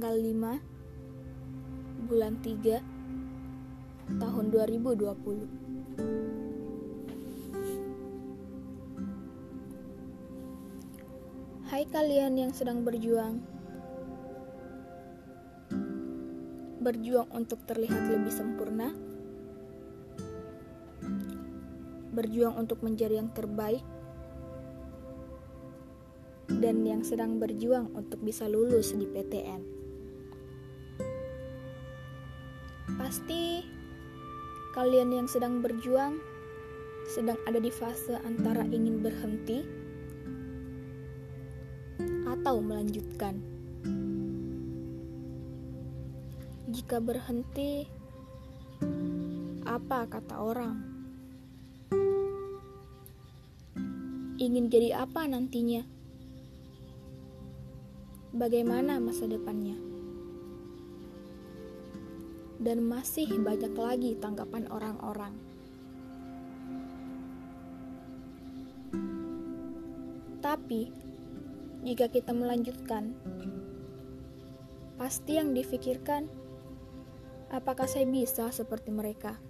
tanggal 5 bulan 3 tahun 2020. Hai kalian yang sedang berjuang. Berjuang untuk terlihat lebih sempurna. Berjuang untuk menjadi yang terbaik dan yang sedang berjuang untuk bisa lulus di PTN. Pasti kalian yang sedang berjuang sedang ada di fase antara ingin berhenti atau melanjutkan. Jika berhenti, apa kata orang? Ingin jadi apa nantinya? bagaimana masa depannya. Dan masih banyak lagi tanggapan orang-orang. Tapi, jika kita melanjutkan, pasti yang difikirkan, apakah saya bisa seperti mereka?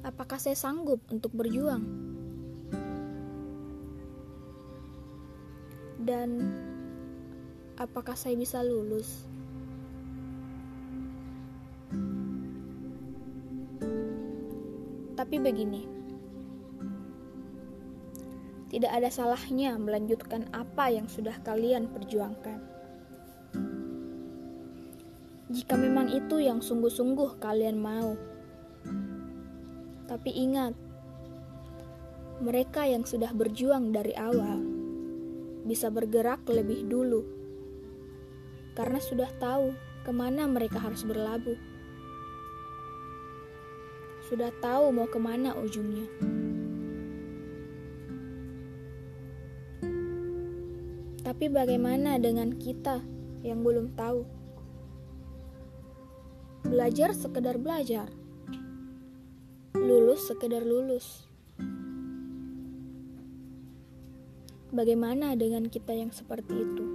Apakah saya sanggup untuk berjuang? dan apakah saya bisa lulus? Tapi begini, tidak ada salahnya melanjutkan apa yang sudah kalian perjuangkan. Jika memang itu yang sungguh-sungguh kalian mau, tapi ingat, mereka yang sudah berjuang dari awal bisa bergerak lebih dulu karena sudah tahu ke mana mereka harus berlabuh. Sudah tahu mau ke mana ujungnya. Tapi bagaimana dengan kita yang belum tahu? Belajar sekedar belajar. Lulus sekedar lulus. Bagaimana dengan kita yang seperti itu?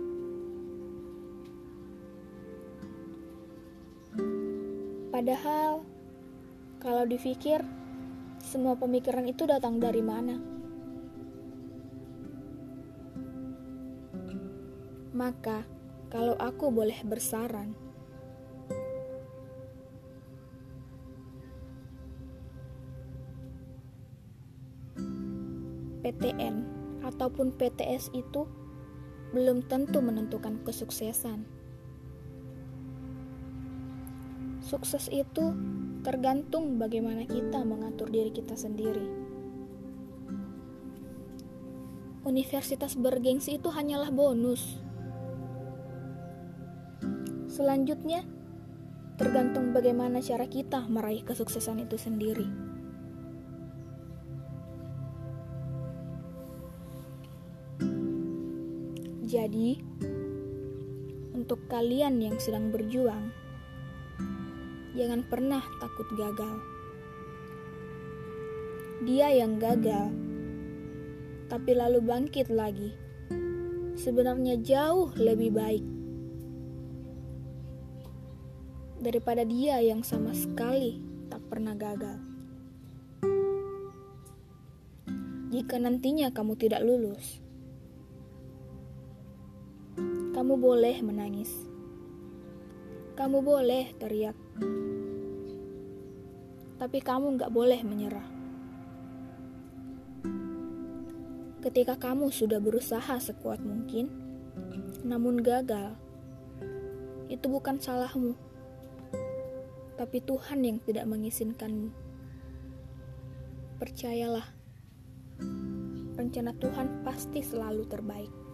Padahal, kalau dipikir, semua pemikiran itu datang dari mana? Maka, kalau aku boleh bersaran, PTN ataupun PTS itu belum tentu menentukan kesuksesan. Sukses itu tergantung bagaimana kita mengatur diri kita sendiri. Universitas bergengsi itu hanyalah bonus. Selanjutnya, tergantung bagaimana cara kita meraih kesuksesan itu sendiri. Jadi, untuk kalian yang sedang berjuang, jangan pernah takut gagal. Dia yang gagal, tapi lalu bangkit lagi, sebenarnya jauh lebih baik daripada dia yang sama sekali tak pernah gagal. Jika nantinya kamu tidak lulus, kamu boleh menangis. Kamu boleh teriak. Tapi kamu gak boleh menyerah. Ketika kamu sudah berusaha sekuat mungkin, namun gagal, itu bukan salahmu, tapi Tuhan yang tidak mengizinkanmu. Percayalah, rencana Tuhan pasti selalu terbaik.